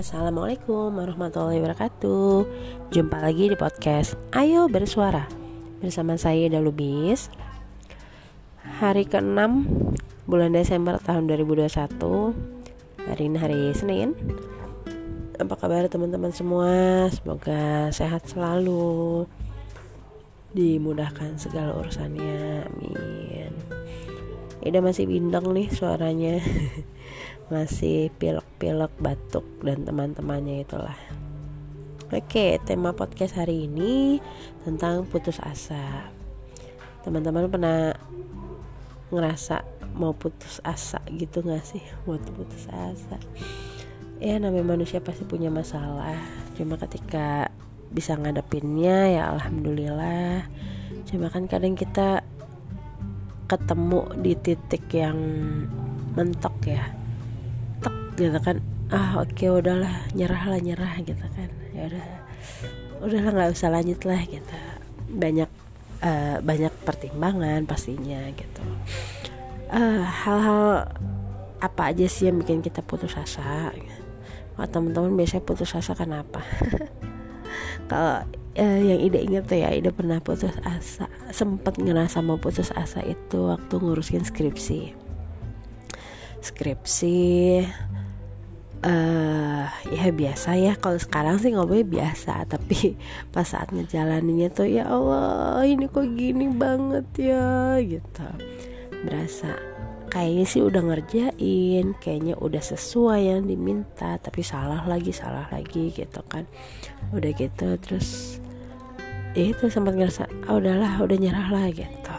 Assalamualaikum warahmatullahi wabarakatuh. Jumpa lagi di podcast Ayo Bersuara Bersama saya Ida Lubis. Hari ke-6 bulan Desember tahun 2021 Hari ini hari Senin. Apa kabar teman-teman semua? Semoga sehat selalu. Dimudahkan segala urusannya Amin. Ida masih bindeng nih suaranya masih pilek-pilek batuk dan teman-temannya itulah Oke, tema podcast hari ini tentang putus asa. Teman-teman pernah ngerasa mau putus asa gitu gak sih? Mau putus asa. Ya namanya manusia pasti punya masalah. Cuma ketika bisa ngadepinnya ya alhamdulillah. Cuma kan kadang kita ketemu di titik yang mentok ya gitu kan. Ah oke okay, udahlah nyerah lah nyerah gitu kan. Ya udah udahlah nggak usah lanjut lah gitu. Banyak uh, banyak pertimbangan pastinya gitu. Hal hal-hal apa aja sih yang bikin kita putus asa? Oh, teman-teman biasanya putus asa kenapa? Kalau uh, yang ide inget tuh ya ide pernah putus asa sempat ngerasa mau putus asa itu waktu ngurusin skripsi. Skripsi uh, ya biasa ya. Kalau sekarang sih ngomongnya biasa tapi pas saat ngejalaninnya tuh ya Allah ini kok gini banget ya gitu. Berasa kayaknya sih udah ngerjain kayaknya udah sesuai yang diminta tapi salah lagi salah lagi gitu kan. Udah gitu terus ya itu sempat ngerasa ah udahlah udah nyerah lah gitu.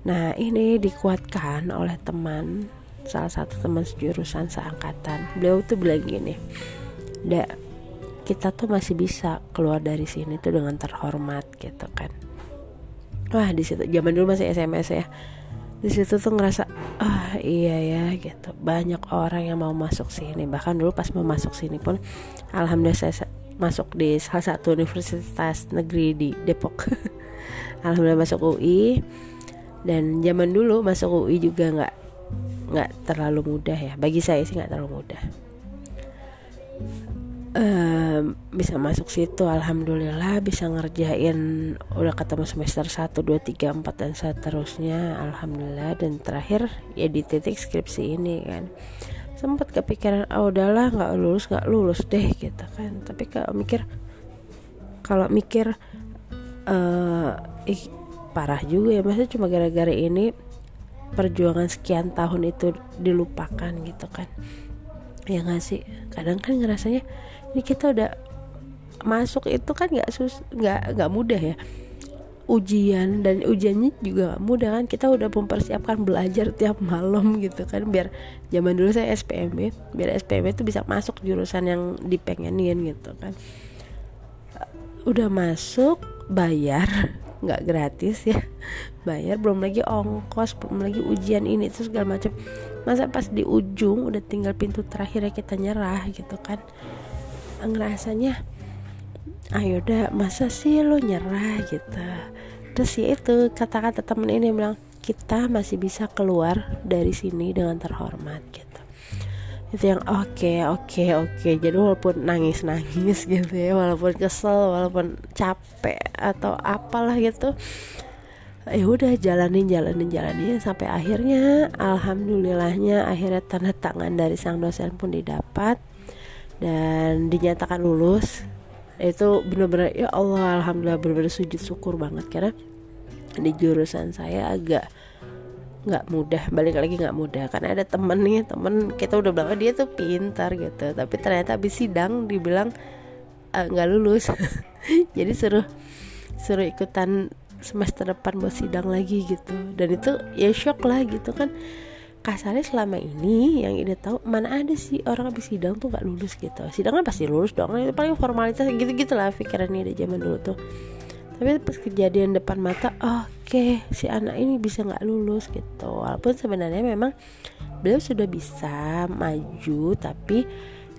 Nah ini dikuatkan oleh teman salah satu teman sejurusan seangkatan. Beliau tuh bilang gini Dak kita tuh masih bisa keluar dari sini tuh dengan terhormat gitu kan. Wah di situ zaman dulu masih SMS ya. Di situ tuh ngerasa ah iya ya gitu. Banyak orang yang mau masuk sini. Bahkan dulu pas mau masuk sini pun alhamdulillah saya masuk di salah satu universitas negeri di Depok. Alhamdulillah masuk UI dan zaman dulu masuk UI juga nggak nggak terlalu mudah ya. Bagi saya sih nggak terlalu mudah. Um, bisa masuk situ alhamdulillah. Bisa ngerjain udah ketemu semester 1 2 3 4 dan seterusnya. Alhamdulillah. Dan terakhir ya di titik skripsi ini kan. Sempat kepikiran oh udahlah nggak lulus nggak lulus deh gitu kan. Tapi kalau mikir kalau mikir uh, ih, parah juga ya. Masa cuma gara-gara ini perjuangan sekian tahun itu dilupakan gitu kan. Ya nggak sih? Kadang kan ngerasanya ini kita udah masuk itu kan nggak sus nggak nggak mudah ya. Ujian dan ujiannya juga gak mudah kan. Kita udah mempersiapkan belajar tiap malam gitu kan. Biar zaman dulu saya SPM biar SPM itu bisa masuk jurusan yang dipengenin gitu kan. Udah masuk bayar nggak gratis ya. Bayar belum lagi ongkos belum lagi ujian ini itu segala macam. Masa pas di ujung udah tinggal pintu terakhir kita nyerah gitu kan. Ngerasanya ayo ah, udah masa sih lo nyerah? gitu. Terus ya itu kata-kata temen ini bilang kita masih bisa keluar dari sini dengan terhormat gitu itu yang oke okay, oke okay, oke okay. jadi walaupun nangis nangis gitu ya walaupun kesel walaupun capek atau apalah gitu ya udah jalanin jalanin jalanin sampai akhirnya alhamdulillahnya akhirnya tanda tangan dari sang dosen pun didapat dan dinyatakan lulus itu benar-benar ya Allah alhamdulillah benar-benar sujud syukur banget karena di jurusan saya agak nggak mudah balik lagi nggak mudah. Karena ada temen nih temen kita udah bilang oh, dia tuh pintar gitu. Tapi ternyata habis sidang dibilang ah, nggak uh, lulus. Jadi suruh suruh ikutan semester depan buat sidang lagi gitu. Dan itu ya shock lah gitu kan. Kasarnya selama ini yang ide tahu mana ada sih orang habis sidang tuh nggak lulus gitu. Sidang kan pasti lulus dong itu paling formalitas gitu gitulah pikiran ini dari zaman dulu tuh tapi pas kejadian depan mata oke okay, si anak ini bisa nggak lulus gitu. Walaupun sebenarnya memang beliau sudah bisa maju tapi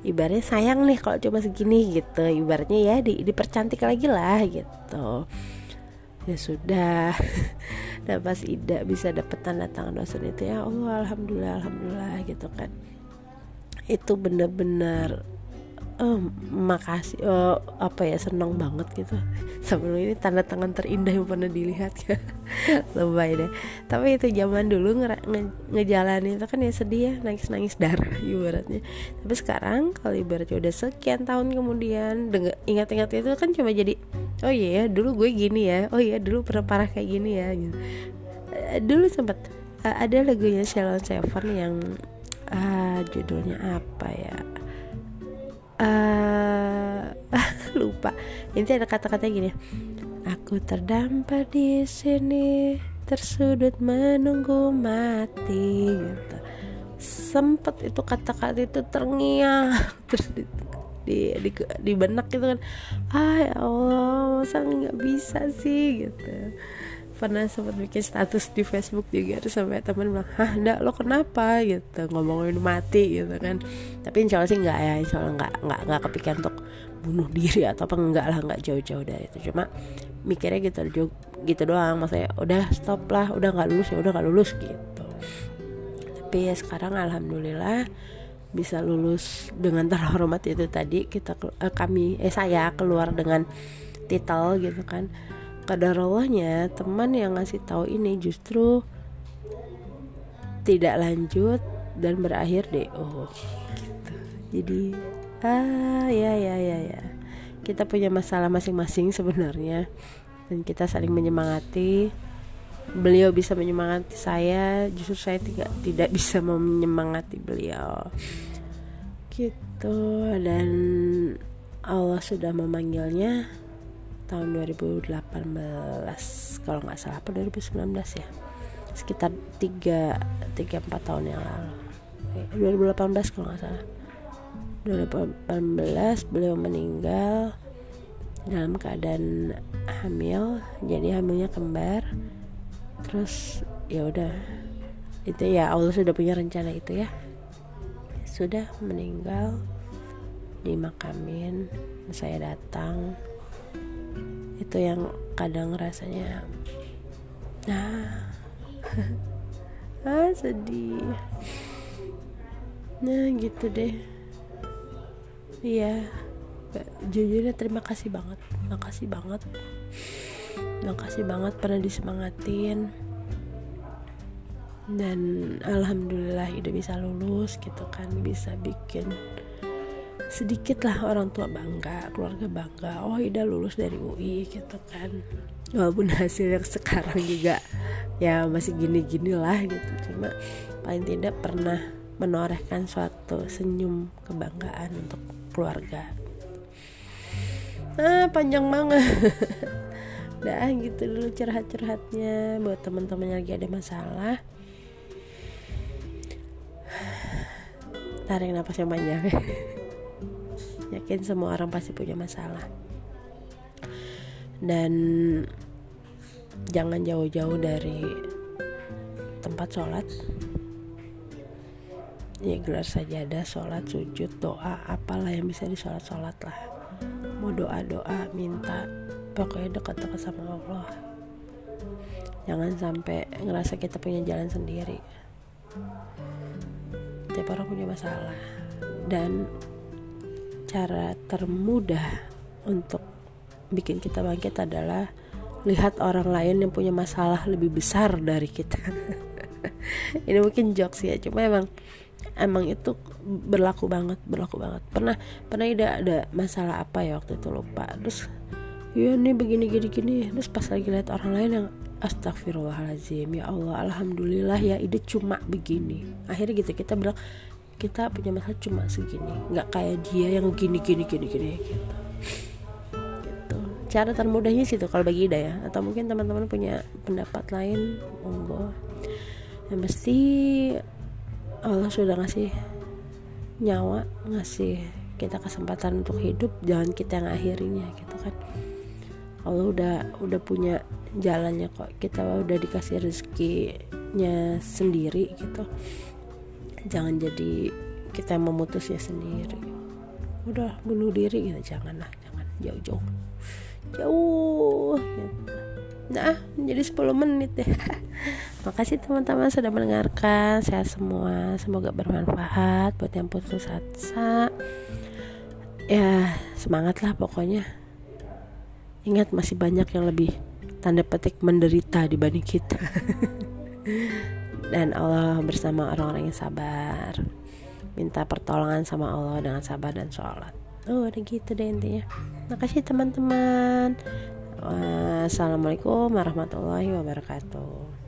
ibaratnya sayang nih kalau cuma segini gitu. Ibaratnya ya di, dipercantik lagi lah gitu. Ya sudah. Dan pas Ida bisa dapet tanda tangan dosen itu ya Allah alhamdulillah alhamdulillah gitu kan. Itu bener-bener oh makasih oh, apa ya seneng banget gitu. Sebelum ini tanda tangan terindah yang pernah dilihat ya. Lebay deh. Tapi itu zaman dulu nge nge ngejalanin itu kan ya sedih ya nangis nangis darah ibaratnya. Tapi sekarang kalau ibaratnya udah sekian tahun kemudian ingat-ingat itu kan cuma jadi oh iya ya dulu gue gini ya. Oh iya dulu pernah parah kayak gini ya gitu. Uh, dulu sempat uh, ada lagunya Shalom Seven yang uh, judulnya apa ya uh, lupa. Ini ada kata-kata gini. Aku terdampar di sini tersudut menunggu mati gitu. Sempet itu kata-kata itu terngiang. Terus di di, di, benak gitu kan. Ah ya Allah masa nggak bisa sih gitu. Pernah sempat bikin status di Facebook juga terus sampai temen bilang hah ndak lo kenapa? Gitu ngomongin mati gitu kan. Tapi insya Allah sih nggak ya insya Allah nggak nggak nggak kepikiran untuk bunuh diri atau apa enggak lah nggak jauh-jauh dari itu. Cuma mikirnya gitu gitu doang. Maksudnya udah stop lah udah nggak lulus ya udah nggak lulus gitu. Tapi ya sekarang alhamdulillah bisa lulus dengan terhormat itu tadi kita eh, kami eh saya keluar dengan titel gitu kan kadarallahnya teman yang ngasih tahu ini justru tidak lanjut dan berakhir DO gitu. Jadi ah ya ya ya ya. Kita punya masalah masing-masing sebenarnya dan kita saling menyemangati. Beliau bisa menyemangati saya, justru saya tidak tidak bisa menyemangati beliau. Gitu dan Allah sudah memanggilnya tahun 2018 kalau nggak salah apa 2019 ya? Sekitar 3 3 4 tahun yang lalu. 2018 eh, kalau nggak salah. 2018 beliau meninggal dalam keadaan hamil jadi hamilnya kembar terus ya udah. Itu ya Allah sudah punya rencana itu ya. Sudah meninggal dimakamin saya datang. Itu yang kadang rasanya nah ah sedih. Nah gitu deh. Iya jujurnya terima kasih banget makasih banget makasih banget pernah disemangatin. Dan alhamdulillah udah bisa lulus gitu kan bisa bikin sedikit lah orang tua bangga keluarga bangga. Oh Ida lulus dari UI gitu kan. Walaupun hasil yang sekarang juga ya masih gini-gini lah gitu. Cuma paling tidak pernah menorehkan suatu senyum kebanggaan untuk keluarga. Ah panjang banget dah gitu dulu curhat-curhatnya buat teman-teman yang lagi ada masalah. Tarik nafas yang panjang yakin semua orang pasti punya masalah. Dan jangan jauh-jauh dari tempat sholat. Ya gelar saja ada sholat sujud doa apalah yang bisa disolat sholat lah. Mau doa doa minta pokoknya dekat-dekat sama Allah. Jangan sampai ngerasa kita punya jalan sendiri. Tiap orang punya masalah. Dan cara termudah untuk bikin kita bangkit adalah lihat orang lain yang punya masalah lebih besar dari kita. Ini mungkin jokes ya cuma emang emang itu berlaku banget berlaku banget. Pernah pernah ada ada masalah apa ya waktu itu? Lupa. Terus ya nih begini gini gini. Terus pas lagi lihat orang lain yang astagfirullahaladzim ya Allah alhamdulillah ya ide cuma begini. Akhirnya gitu kita bilang kita punya masalah cuma segini nggak kayak dia yang gini gini gini gini gitu. Gitu. Cara termudahnya sih tuh kalau bagi Ida ya. Atau mungkin teman-teman punya pendapat lain monggo. Yang pasti Allah sudah ngasih nyawa ngasih kita kesempatan untuk hidup jangan kita yang akhirnya gitu kan Allah udah udah punya jalannya kok. Kita udah dikasih rezekinya sendiri gitu. Jangan jadi kita memutusnya sendiri. Udah bunuh diri gitu. Janganlah jangan. Jauh-jauh. Jauh. Nah jadi 10 menit deh. Makasih teman-teman sudah mendengarkan. Saya semua. Semoga bermanfaat. Buat yang putus asa. Ya semangat lah pokoknya ingat masih banyak yang lebih tanda petik menderita dibanding kita. Dan Allah bersama orang-orang yang sabar. Minta pertolongan sama Allah dengan sabar dan sholat. Oh ada gitu deh intinya. Makasih teman-teman. Wassalamualaikum warahmatullahi wabarakatuh